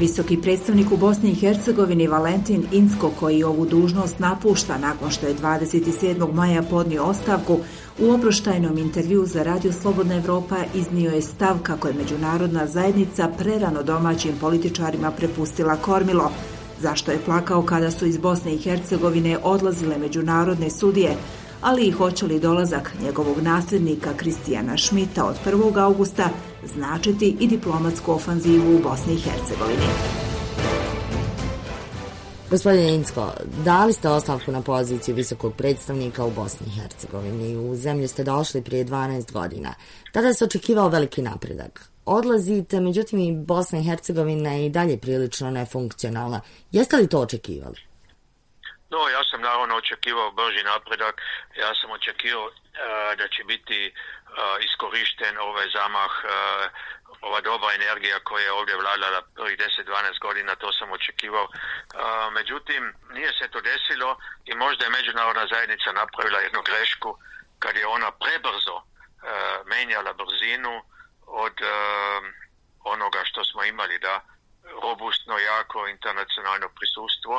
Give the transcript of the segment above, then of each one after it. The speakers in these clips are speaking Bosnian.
Visoki predstavnik u Bosni i Hercegovini Valentin Insko, koji ovu dužnost napušta nakon što je 27. maja podnio ostavku, u oproštajnom intervju za Radio Slobodna Evropa iznio je stav kako je međunarodna zajednica prerano domaćim političarima prepustila kormilo, zašto je plakao kada su iz Bosne i Hercegovine odlazile međunarodne sudije, ali i hoće li dolazak njegovog nasljednika Kristijana Šmita od 1. augusta značiti i diplomatsku ofanzivu u Bosni i Hercegovini. Gospodine Insko, dali ste ostavku na poziciju visokog predstavnika u Bosni i Hercegovini. U zemlju ste došli prije 12 godina. Tada se očekivao veliki napredak. Odlazite, međutim i Bosna i Hercegovina je i dalje prilično nefunkcionalna. Jeste li to očekivali? No, ja sam naravno očekivao brži napredak. Ja sam očekivao uh, da će biti uh, iskorišten ovaj zamah, uh, ova dobra energija koja je ovdje vladala prvih 10-12 godina, to sam očekivao. Uh, međutim, nije se to desilo i možda je međunarodna zajednica napravila jednu grešku kad je ona prebrzo uh, menjala brzinu od uh, onoga što smo imali, da robustno, jako internacionalno prisustvo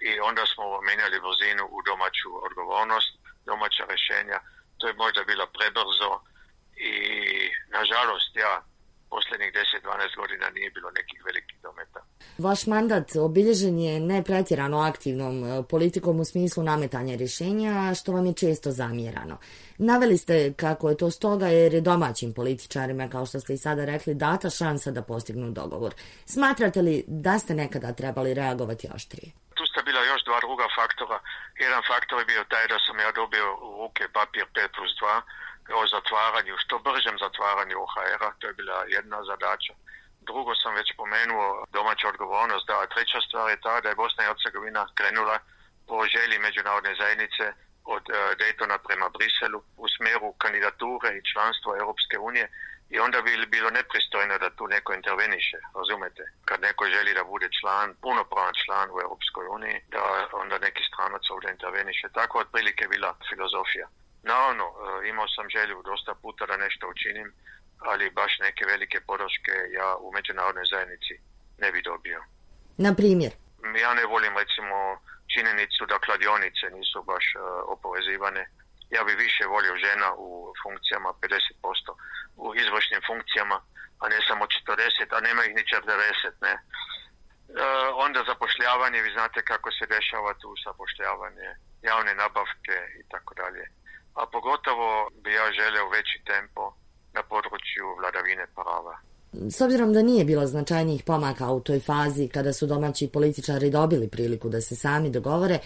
i onda smo menjali brzinu u domaću odgovornost, domaća rešenja. To je možda bilo prebrzo i nažalost, ja, posljednjih 10-12 godina nije bilo nekih velikih dometa. Vaš mandat obilježen je nepretjerano aktivnom e, politikom u smislu nametanja rješenja, što vam je često zamjerano. Naveli ste kako je to stoga jer je domaćim političarima, kao što ste i sada rekli, data šansa da postignu dogovor. Smatrate li da ste nekada trebali reagovati oštrije? Tu sta bila još dva druga faktora. Jedan faktor je bio taj da sam ja dobio u ruke papir 5 plus 2 o zatvaranju, što bržem zatvaranju OHR-a, to je bila jedna zadaća. Drugo sam već pomenuo domaća odgovornost, da treća stvar je ta da je Bosna i Hercegovina krenula po želji međunarodne zajednice od e, Daytona prema Briselu u smjeru kandidature i članstva Europske unije I onda bi bilo nepristojno da tu neko interveniše, razumete? Kad neko želi da bude član, punopravan član u Europskoj uniji, da onda neki stranac ovdje interveniše. Tako otprilike bila filozofija. Naravno, e, imao sam želju dosta puta da nešto učinim, ali baš neke velike podrške ja u međunarodnoj zajednici ne bi dobio. Na primjer? Ja ne volim recimo činjenicu da kladionice nisu baš uh, opovezivane ja bi više volio žena u funkcijama 50% u izvršnim funkcijama, a ne samo 40, a nema ih ni 40, ne. E, onda zapošljavanje, vi znate kako se dešava tu zapošljavanje, javne nabavke i tako dalje. A pogotovo bi ja želeo veći tempo na području vladavine prava. S obzirom da nije bilo značajnijih pomaka u toj fazi kada su domaći političari dobili priliku da se sami dogovore, e,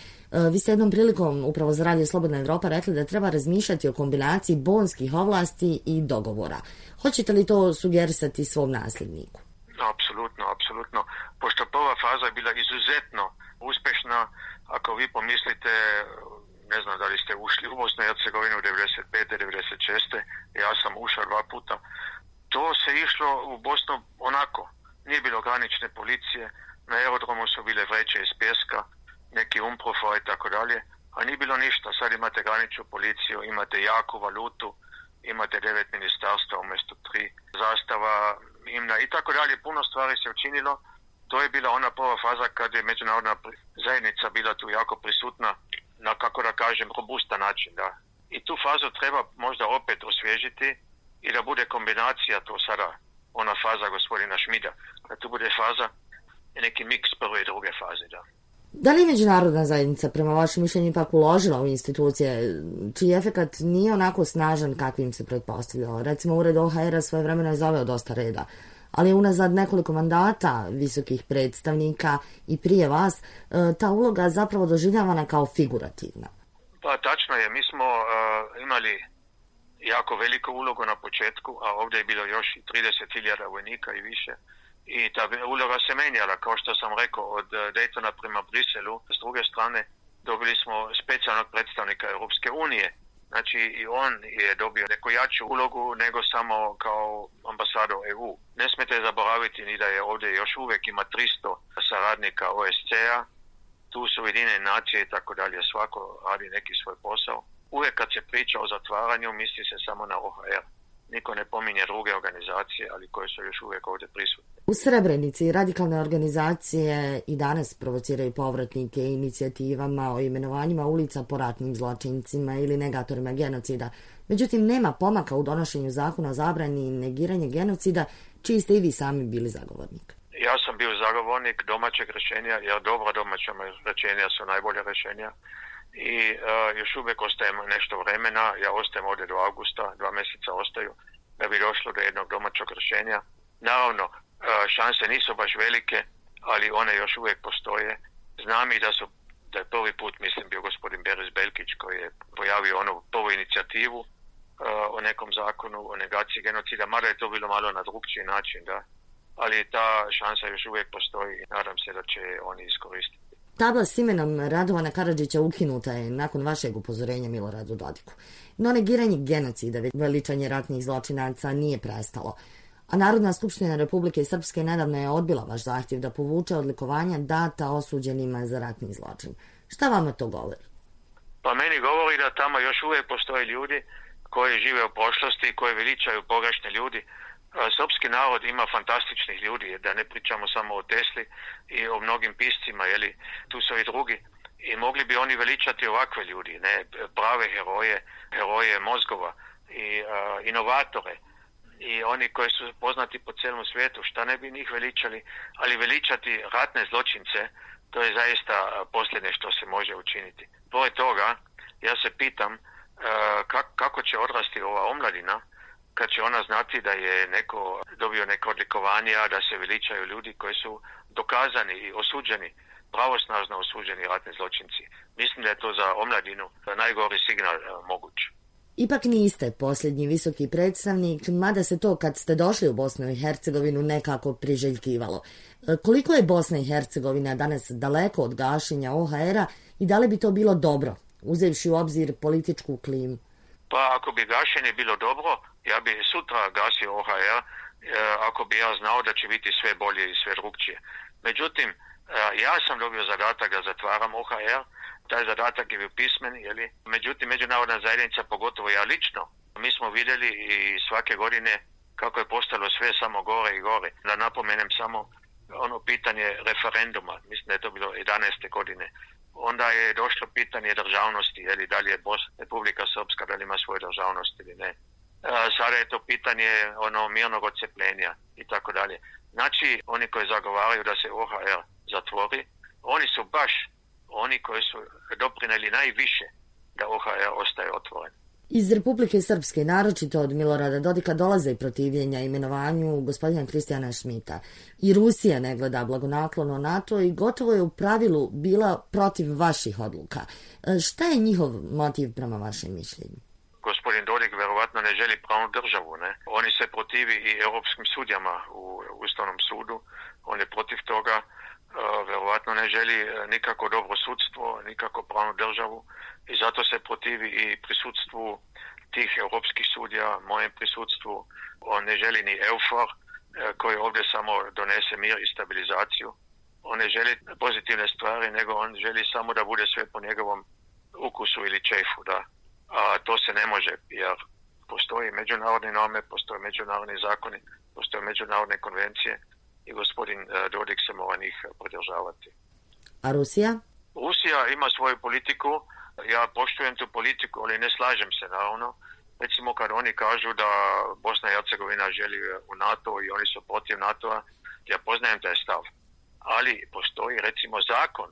vi ste jednom prilikom upravo za Radio Slobodna Evropa rekli da treba razmišljati o kombinaciji bonskih ovlasti i dogovora. Hoćete li to sugerisati svom nasljedniku? Apsolutno, apsolutno. Pošto prva faza je bila izuzetno uspešna, ako vi pomislite, ne znam da li ste ušli u Bosnu i Hercegovinu 95. 96. Ja sam ušao dva puta to se išlo u Bosnu onako. Nije bilo granične policije, na aerodromu su bile vreće iz pjeska, neki umprofa i tako dalje, a nije bilo ništa. Sad imate graničnu policiju, imate jaku valutu, imate devet ministarstva umjesto tri zastava, imna i tako dalje. Puno stvari se učinilo. To je bila ona prva faza kad je međunarodna zajednica bila tu jako prisutna na, kako da kažem, robustan način. Da. I tu fazu treba možda opet osvježiti, i da bude kombinacija to sada, ona faza gospodina Šmida, da tu bude faza i neki miks prve i druge faze, da. Da li međunarodna zajednica prema vašem mišljenju ipak uložila u institucije čiji efekat nije onako snažan kakvim se pretpostavljalo? Recimo, ured OHR-a svoje vremena je zaveo dosta reda, ali je unazad nekoliko mandata visokih predstavnika i prije vas e, ta uloga zapravo doživljavana kao figurativna. Pa tačno je, mi smo uh, imali jako veliku ulogu na početku, a ovdje je bilo još 30.000 vojnika i više. I ta uloga se menjala, kao što sam rekao, od eh, Daytona prema Briselu. S druge strane, dobili smo specijalnog predstavnika Europske unije. Znači, i on je dobio neku jaču ulogu nego samo kao ambasador EU. Ne smete zaboraviti ni da je ovdje još uvijek ima 300 saradnika OSCE-a. Tu su jedine nacije i tako dalje. Svako radi neki svoj posao uvijek kad se priča o zatvaranju, misli se samo na OHR. niko ne pominje druge organizacije, ali koje su još uvijek ovdje prisutne. U Srebrenici radikalne organizacije i danas provociraju povratnike inicijativama o imenovanjima ulica po ratnim zločincima ili negatorima genocida. Međutim, nema pomaka u donošenju zakona o zabrani i negiranje genocida, čiji ste i vi sami bili zagovornik. Ja sam bio zagovornik domaćeg rešenja, jer dobra domaća rešenja su najbolja rešenja i uh, još uvijek ostajem nešto vremena, ja ostajem ovdje do augusta, dva mjeseca ostaju, da bi došlo do jednog domaćeg rješenja. Naravno, uh, šanse nisu baš velike, ali one još uvijek postoje. Znam i da su da je prvi put, mislim, bio gospodin Beres Belkić koji je pojavio onu prvu inicijativu uh, o nekom zakonu o negaciji genocida, mada je to bilo malo na drugčiji način, da. Ali ta šansa još uvijek postoji i nadam se da će oni iskoristiti. Tabla s imenom Radovana Karadžića ukinuta je nakon vašeg upozorenja Miloradu Dodiku. No negiranje genocida, veličanje ratnih zločinaca nije prestalo. A Narodna skupština Republike Srpske nedavno je odbila vaš zahtjev da povuče odlikovanja data osuđenima za ratni zločin. Šta vama to govori? Pa meni govori da tamo još uvijek postoje ljudi koji žive u prošlosti i koji veličaju pogrešne ljudi, srpski narod ima fantastičnih ljudi, da ne pričamo samo o Tesli i o mnogim piscima, jeli, tu su i drugi. I mogli bi oni veličati ovakve ljudi, ne prave heroje, heroje mozgova i a, inovatore i oni koji su poznati po celom svijetu, šta ne bi njih veličali, ali veličati ratne zločince, to je zaista posljednje što se može učiniti. Pored toga, ja se pitam uh, kako će odrasti ova omladina, kad će ona znati da je neko dobio neko odlikovanje, da se veličaju ljudi koji su dokazani i osuđeni, pravosnažno osuđeni ratni zločinci. Mislim da je to za omladinu najgori signal e, moguć. Ipak niste posljednji visoki predstavnik, mada se to kad ste došli u Bosnu i Hercegovinu nekako priželjkivalo. E, koliko je Bosna i Hercegovina danas daleko od gašenja OHR-a i da li bi to bilo dobro, uzevši u obzir političku klimu? Pa ako bi gašenje bilo dobro, ja bi sutra gasio OHR e, ako bi ja znao da će biti sve bolje i sve drugčije. Međutim, e, ja sam dobio zadatak da zatvaram OHR, taj zadatak je bio pismen, jeli? međutim, međunarodna zajednica, pogotovo ja lično, mi smo vidjeli i svake godine kako je postalo sve samo gore i gore. Da napomenem samo ono pitanje referenduma, mislim da je to bilo 11. godine. Onda je došlo pitanje državnosti, jeli, da li je Bos Republika Srpska, da li ima svoju državnost ili ne e, sada je to pitanje ono mirnog odcepljenja i tako dalje. Znači, oni koji zagovaraju da se OHR zatvori, oni su baš oni koji su doprineli najviše da OHR ostaje otvoren. Iz Republike Srpske, naročito od Milorada Dodika, dolaze i protivljenja imenovanju gospodina Kristijana Šmita. I Rusija ne gleda blagonaklono NATO i gotovo je u pravilu bila protiv vaših odluka. E, šta je njihov motiv prema vašem mišljenju? gospodin Dodik verovatno ne želi pravnu državu. Ne? Oni se protivi i europskim sudjama u Ustavnom sudu. On je protiv toga. E, verovatno ne želi e, nikako dobro sudstvo, nikako pravnu državu i zato se protivi i prisutstvu tih europskih sudija, mojem prisutstvu. On ne želi ni EUFOR e, koji ovdje samo donese mir i stabilizaciju. On ne želi pozitivne stvari, nego on želi samo da bude sve po njegovom ukusu ili čefu, da a to se ne može jer postoji međunarodni norme, postoje međunarodni zakoni, postoje međunarodne konvencije i gospodin e, Dodik se mora njih podržavati. A Rusija? Rusija ima svoju politiku, ja poštujem tu politiku, ali ne slažem se naravno. Recimo kad oni kažu da Bosna i Hercegovina želi u NATO i oni su protiv NATO-a, ja poznajem taj stav. Ali postoji recimo zakon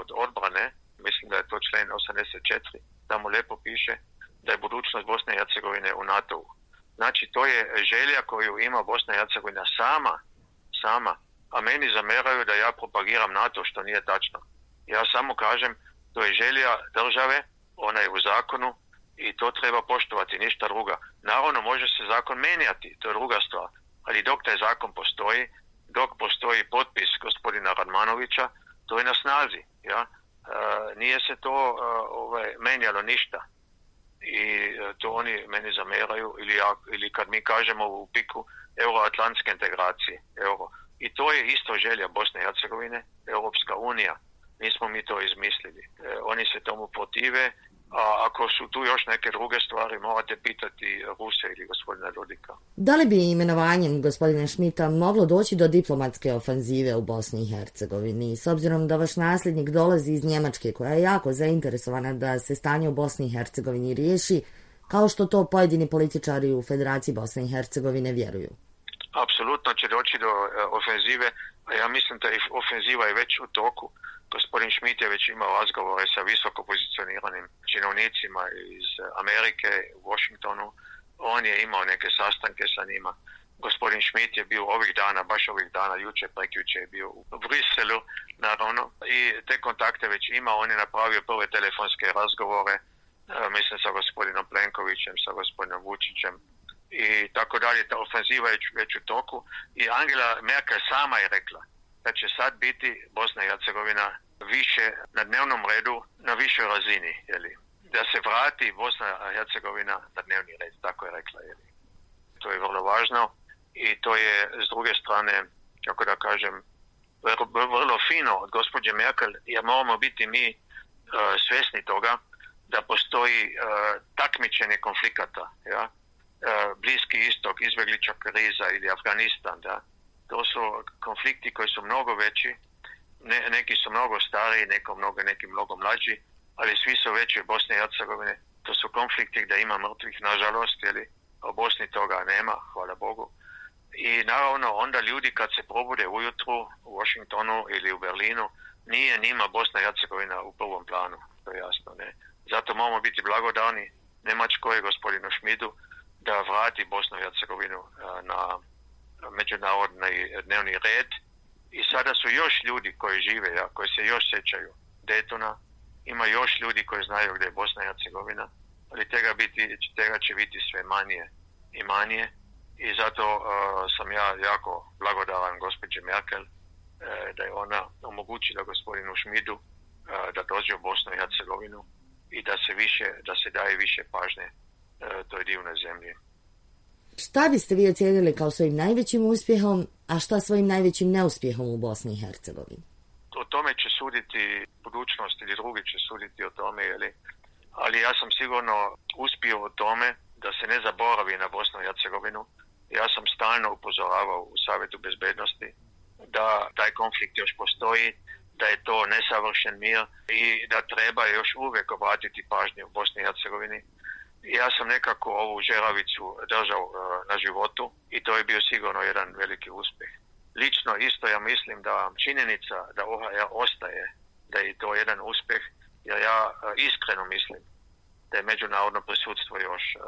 od odbrane, mislim da je to člen 84, tamo lepo piše da je budućnost Bosne i Hercegovine u NATO-u. Znači, to je želja koju ima Bosna i Hercegovina sama, sama, a meni zameraju da ja propagiram NATO, što nije tačno. Ja samo kažem, to je želja države, ona je u zakonu i to treba poštovati, ništa druga. Naravno, može se zakon menjati, to je druga stvar, ali dok taj zakon postoji, dok postoji potpis gospodina Radmanovića, to je na snazi, ja? E, nije se to e, ovaj, menjalo ništa i e, to oni meni zameraju ili, ja, ili kad mi kažemo u piku euroatlantske integracije euro. i to je isto želja Bosne i Hercegovine Europska unija nismo mi to izmislili E, oni se tomu protive A ako su tu još neke druge stvari, morate pitati Ruse ili gospodina Dodika. Da li bi imenovanjem gospodina Šmita moglo doći do diplomatske ofanzive u Bosni i Hercegovini? S obzirom da vaš nasljednik dolazi iz Njemačke, koja je jako zainteresovana da se stanje u Bosni i Hercegovini riješi, kao što to pojedini političari u Federaciji Bosne i Hercegovine vjeruju. Apsolutno će doći do e, ofenzive, a ja mislim da ofenziva je već u toku. Gospodin Schmidt je već imao razgovore sa visoko pozicioniranim činovnicima iz Amerike u Washingtonu. On je imao neke sastanke sa njima. Gospodin Schmidt je bio ovih dana, baš ovih dana, juče, prekjuče je bio u Briselu, naravno. I te kontakte već ima. On je napravio prve telefonske razgovore, e, mislim sa gospodinom Plenkovićem, sa gospodinom Vučićem i tako dalje. Ta ofenziva je već u toku. I Angela Merkel sama je rekla, da će sad biti Bosna i Hercegovina više na dnevnom redu, na višoj razini, jeli? da se vrati Bosna i Hercegovina na dnevni red, tako je rekla. Jeli? To je vrlo važno i to je s druge strane, kako da kažem, vrlo fino od gospođe Merkel, jer moramo biti mi uh, svjesni toga da postoji uh, takmičenje konflikata. Ja? Uh, Bliski istok, izbjegliča kriza ili Afganistan, da? to su konflikti koji su mnogo veći, ne, neki su mnogo stariji, neko mnogo, neki mnogo mlađi, ali svi su veći Bosne i Hercegovine. To su konflikti gdje ima mrtvih, nažalost, ili u Bosni toga nema, hvala Bogu. I naravno onda ljudi kad se probude ujutru u Washingtonu ili u Berlinu, nije njima Bosna i Hercegovina u prvom planu, to je jasno. Ne? Zato moramo biti blagodani Nemačkoj, gospodinu Šmidu, da vrati Bosnu i Hercegovinu eh, na međunarodni dnevni red. I sada su još ljudi koji žive, ja, koji se još sećaju Detona, ima još ljudi koji znaju gdje je Bosna i Hercegovina, ali tega, biti, tega će biti sve manje i manje. I zato uh, sam ja jako blagodavan gospođe Merkel uh, da je ona omogućila gospodinu Šmidu uh, da dođe u Bosnu i Hercegovinu i da se više, da se daje više pažnje uh, toj divnoj zemlji. Šta biste vi ocijenili kao svojim najvećim uspjehom, a šta svojim najvećim neuspjehom u Bosni i Hercegovini? O tome će suditi budućnost ili drugi će suditi o tome, jeli? ali ja sam sigurno uspio o tome da se ne zaboravi na Bosnu i Hercegovinu. Ja sam stalno upozoravao u Savjetu bezbednosti da taj konflikt još postoji, da je to nesavršen mir i da treba još uvijek obratiti pažnju u Bosni i Hercegovini ja sam nekako ovu žeravicu držao uh, na životu i to je bio sigurno jedan veliki uspjeh. Lično isto ja mislim da činjenica da OHR ostaje, da je to jedan uspjeh, jer ja uh, iskreno mislim da je međunarodno prisutstvo još uh,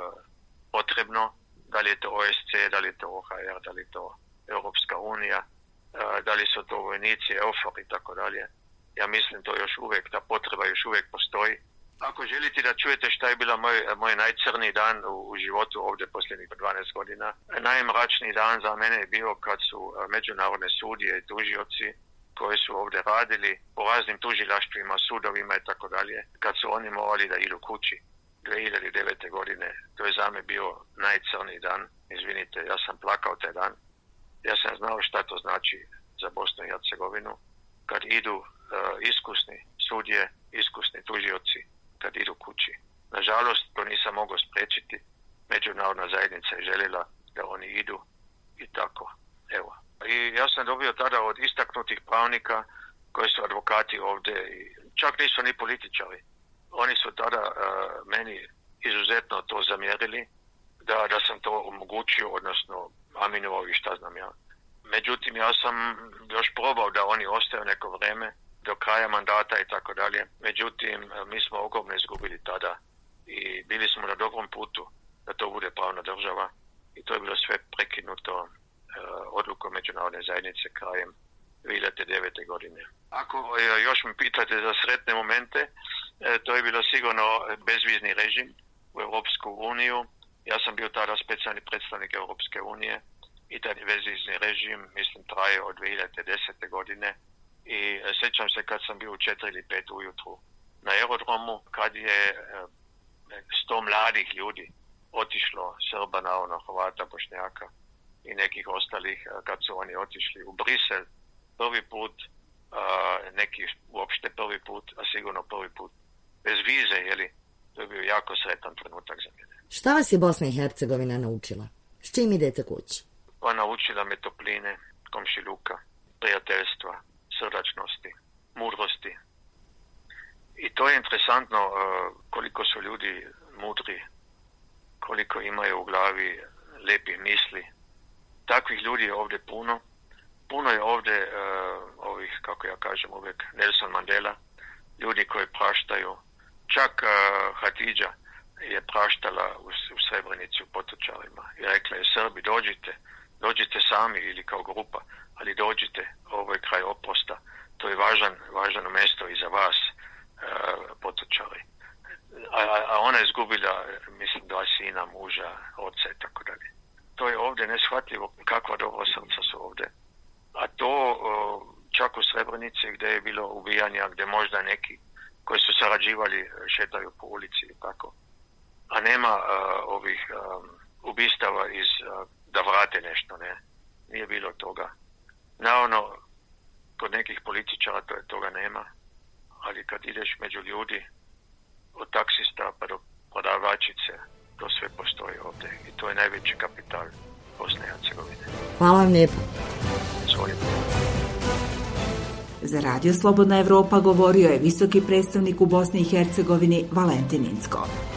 potrebno, da li je to OSC, da li je to OHR, da li je to Europska unija, uh, da li su to vojnici, EUFOR i tako dalje. Ja mislim to još uvijek, ta potreba još uvijek postoji Ako želite da čujete šta je bila moj, moj najcrni dan u, u životu ovdje posljednjih 12 godina, najmračniji dan za mene je bio kad su e, međunarodne sudije i tužioci koji su ovdje radili po raznim tužilaštvima, sudovima i tako dalje, kad su oni morali da idu kući 2009. godine, to je za me bio najcrni dan, izvinite, ja sam plakao taj dan, ja sam znao šta to znači za Bosnu i Hercegovinu, kad idu uh, iskusni sudje, iskusni tužioci, kad idu kući. Nažalost, to nisam mogao sprečiti. Međunarodna zajednica je željela da oni idu i tako. Evo. I ja sam dobio tada od istaknutih pravnika koji su advokati ovdje i čak nisu ni političari. Oni su tada uh, meni izuzetno to zamjerili da, da sam to omogućio, odnosno aminovao i šta znam ja. Međutim, ja sam još probao da oni ostaju neko vreme do kraja mandata i tako dalje. Međutim, eh, mi smo ogromno izgubili tada i bili smo na dobrom putu da to bude pravna država i to je bilo sve prekinuto uh, odlukom međunarodne zajednice krajem 2009. godine. Ako uh, još mi pitate za sretne momente, uh, to je bilo sigurno bezvizni režim u Europsku uniju. Ja sam bio tada specijalni predstavnik Europske unije i taj bezvizni režim, mislim, traje od 2010. godine i e, sećam se kad sam bio u 4 ili 5 ujutru na aerodromu kad je e, sto mladih ljudi otišlo Srba na ono Hrvata, Bošnjaka i nekih ostalih e, kad su oni otišli u Brisel prvi put neki uopšte prvi put, a sigurno prvi put bez vize, jeli, To je bio jako sretan trenutak za mene. Šta vas je Bosna i Hercegovina naučila? S čim idete kući? Pa naučila me topline, komšiluka, prijateljstva, srdačnosti, mudrosti. I to je interesantno eh, koliko su ljudi mudri, koliko imaju u glavi lepih misli. Takvih ljudi je ovdje puno. Puno je ovdje uh, ovih, kako ja kažem uvijek, Nelson Mandela, ljudi koji praštaju. Čak uh, Hatidža je praštala u, u Srebrenici u potočarima i rekla je Srbi dođite, dođite sami ili kao grupa, ali dođite, ovo je kraj oposta. to je važan, važano mesto i za vas, e, potočari. A, a ona je izgubila, mislim, dva sina, muža, oca i tako dalje. To je ovdje neshvatljivo kakva dobro srca su ovdje. A to uh, čak u Srebrenici gdje je bilo ubijanja, gdje možda neki koji su sarađivali e, šetaju po ulici i tako. A nema uh, ovih um, ubistava iz uh, da vrate nešto, ne. Nije bilo toga. Naravno, kod nekih političara to, toga nema, ali kad ideš među ljudi, od taksista pa do prodavačice, to sve postoji ovdje i to je najveći kapital Bosne i Hercegovine. Hvala vam lijepo. Izvolite. Za Radio Slobodna Evropa govorio je visoki predstavnik u Bosni i Hercegovini Valentin Incko.